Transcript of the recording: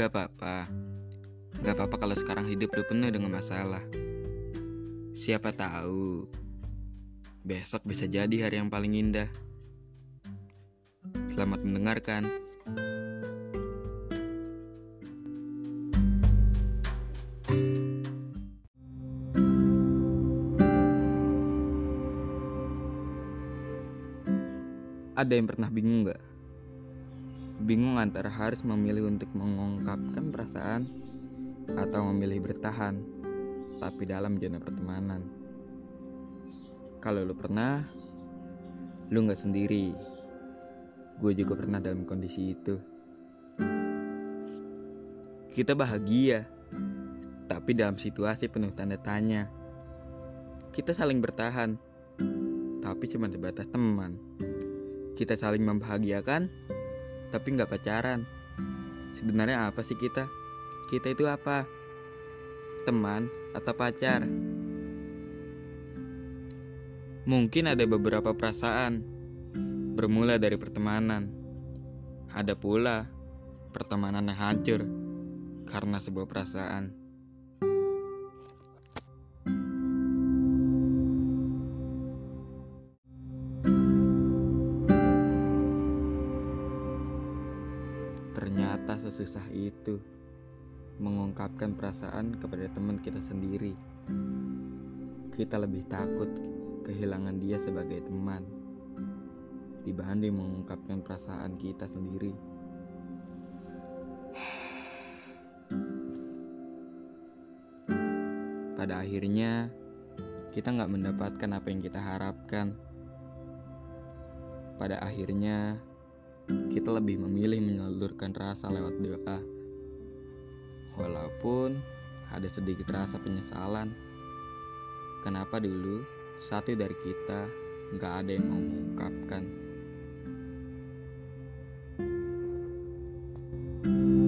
Gak apa-apa. Gak apa-apa kalau sekarang hidup lu penuh dengan masalah. Siapa tahu besok bisa jadi hari yang paling indah. Selamat mendengarkan. Ada yang pernah bingung gak? Bingung antara harus memilih untuk mengungkapkan perasaan atau memilih bertahan, tapi dalam zona pertemanan. Kalau lu pernah, lu gak sendiri. Gue juga pernah dalam kondisi itu. Kita bahagia, tapi dalam situasi penuh tanda tanya. Kita saling bertahan, tapi cuma sebatas teman. Kita saling membahagiakan, tapi nggak pacaran. Sebenarnya apa sih kita? Kita itu apa? Teman atau pacar? Mungkin ada beberapa perasaan bermula dari pertemanan. Ada pula pertemanan yang hancur karena sebuah perasaan. Ternyata sesusah itu mengungkapkan perasaan kepada teman kita sendiri. Kita lebih takut kehilangan dia sebagai teman dibanding mengungkapkan perasaan kita sendiri. Pada akhirnya, kita nggak mendapatkan apa yang kita harapkan. Pada akhirnya, kita lebih memilih menyalurkan rasa lewat doa. Walaupun ada sedikit rasa penyesalan, kenapa dulu satu dari kita nggak ada yang mengungkapkan. thank you